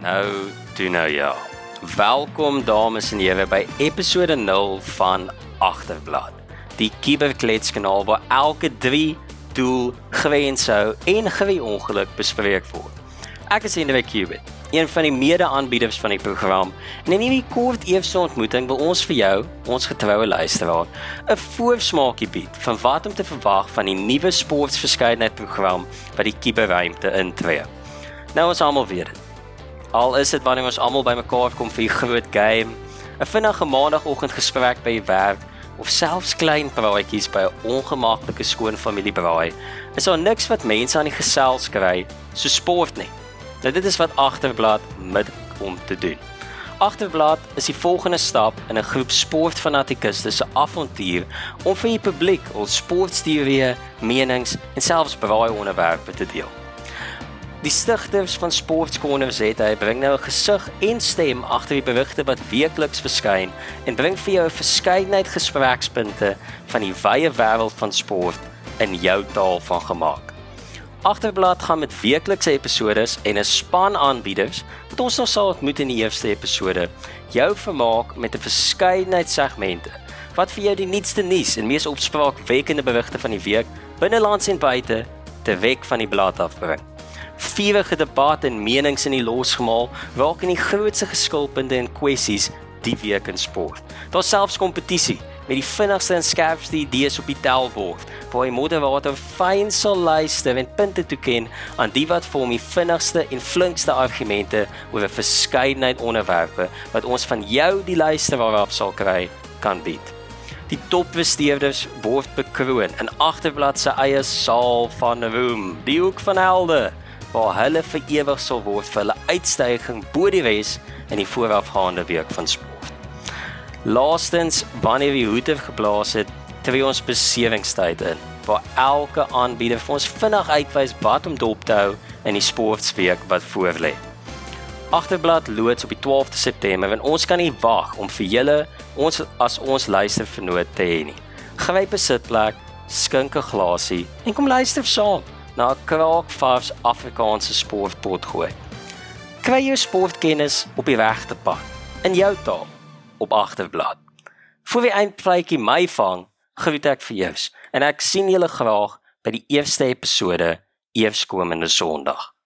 Nou, doen nou ja. Welkom dames en here by episode 0 van Agterblad. Die Kiberkletskanaal waar elke 3 doel, gewensou en gewie ongeluk bespreek word. Ek is Hendrik Kubit, een van die mede-aanbieders van die program. En in hierdie kort eerste ontmoeting wil ons vir jou, ons getroue luisteraar, 'n voorsmaakie bied van wat om te verwag van die nuwe sportverskeidenheid program wat die kiberruimte intree. Nou ons almal weet dit. Al is dit wanneer ons almal bymekaar kom vir 'n groot game, 'n vinnige maandagooggend gesprek by die werk of selfs klein praatjies by 'n ongemaklike skoon familiebraai, is daar niks wat mense aan die gesels kry so sport nie. Nou dit is wat agterblad met om te doen. Agterblad is die volgende stap in 'n groep sportfanatikuste se avontuur om vir die publiek al sportsteorieë, menings en selfs braai onderwerpe te deel. Die stigters van Sportscorners het hy bring nou 'n gesig en stem agter die berigte wat weekliks verskyn en bring vir jou 'n verskeidenheid gesprekspunte van die wye wêreld van sport in jou taal van gemaak. Agterblad gaan met weeklikse episode en 'n span aanbieders wat ons nog sal ontmoet in die eerste episode jou vermaak met 'n verskeidenheid segmente wat vir jou die nuutste nuus en mees opspraakwekkende berigte van die week binnelands en buite te week van die blad afbring vurige debat en menings in die losgemaal raak in die grootste geskilpunte en kwessies die week in sport. Daar selfs kompetisie met die vinnigste en skerpste idees op die tellbord, waar die moderator fyn sal luister en punte toeken aan die wat vir hom die vinnigste en flinkste argumente oor 'n verskeidenheid onderwerpe wat ons van jou die luisteraar af sal kry kan bied. Die toppresteerders word bekroon in agterblad se eie saal van roem, die hoek van helde waar hulle vir ewig sal word vir hulle uitstyging bo die res in die voorafgaande week van sport. Laastens, wanneer die hoete geblaas het, tree ons beseringstyd in, waar elke aanbieder vir ons vinnig uitwys wat om dop te hou in die sportweek wat voorlê. Agterblad loods op die 12de September en ons kan nie wag om vir julle ons as ons luistervernoot te hê nie. Gryp 'n sitplek, skink 'n glasie en kom luister saam na 'n kraakvars Afrikaanse sportpot gooi. Kry jou sportkennis op die regte pad in jou taal op agterblad. Voor die eindprykie my vang, groet ek vir jou en ek sien julle graag by die eerste episode eerskomende Sondag.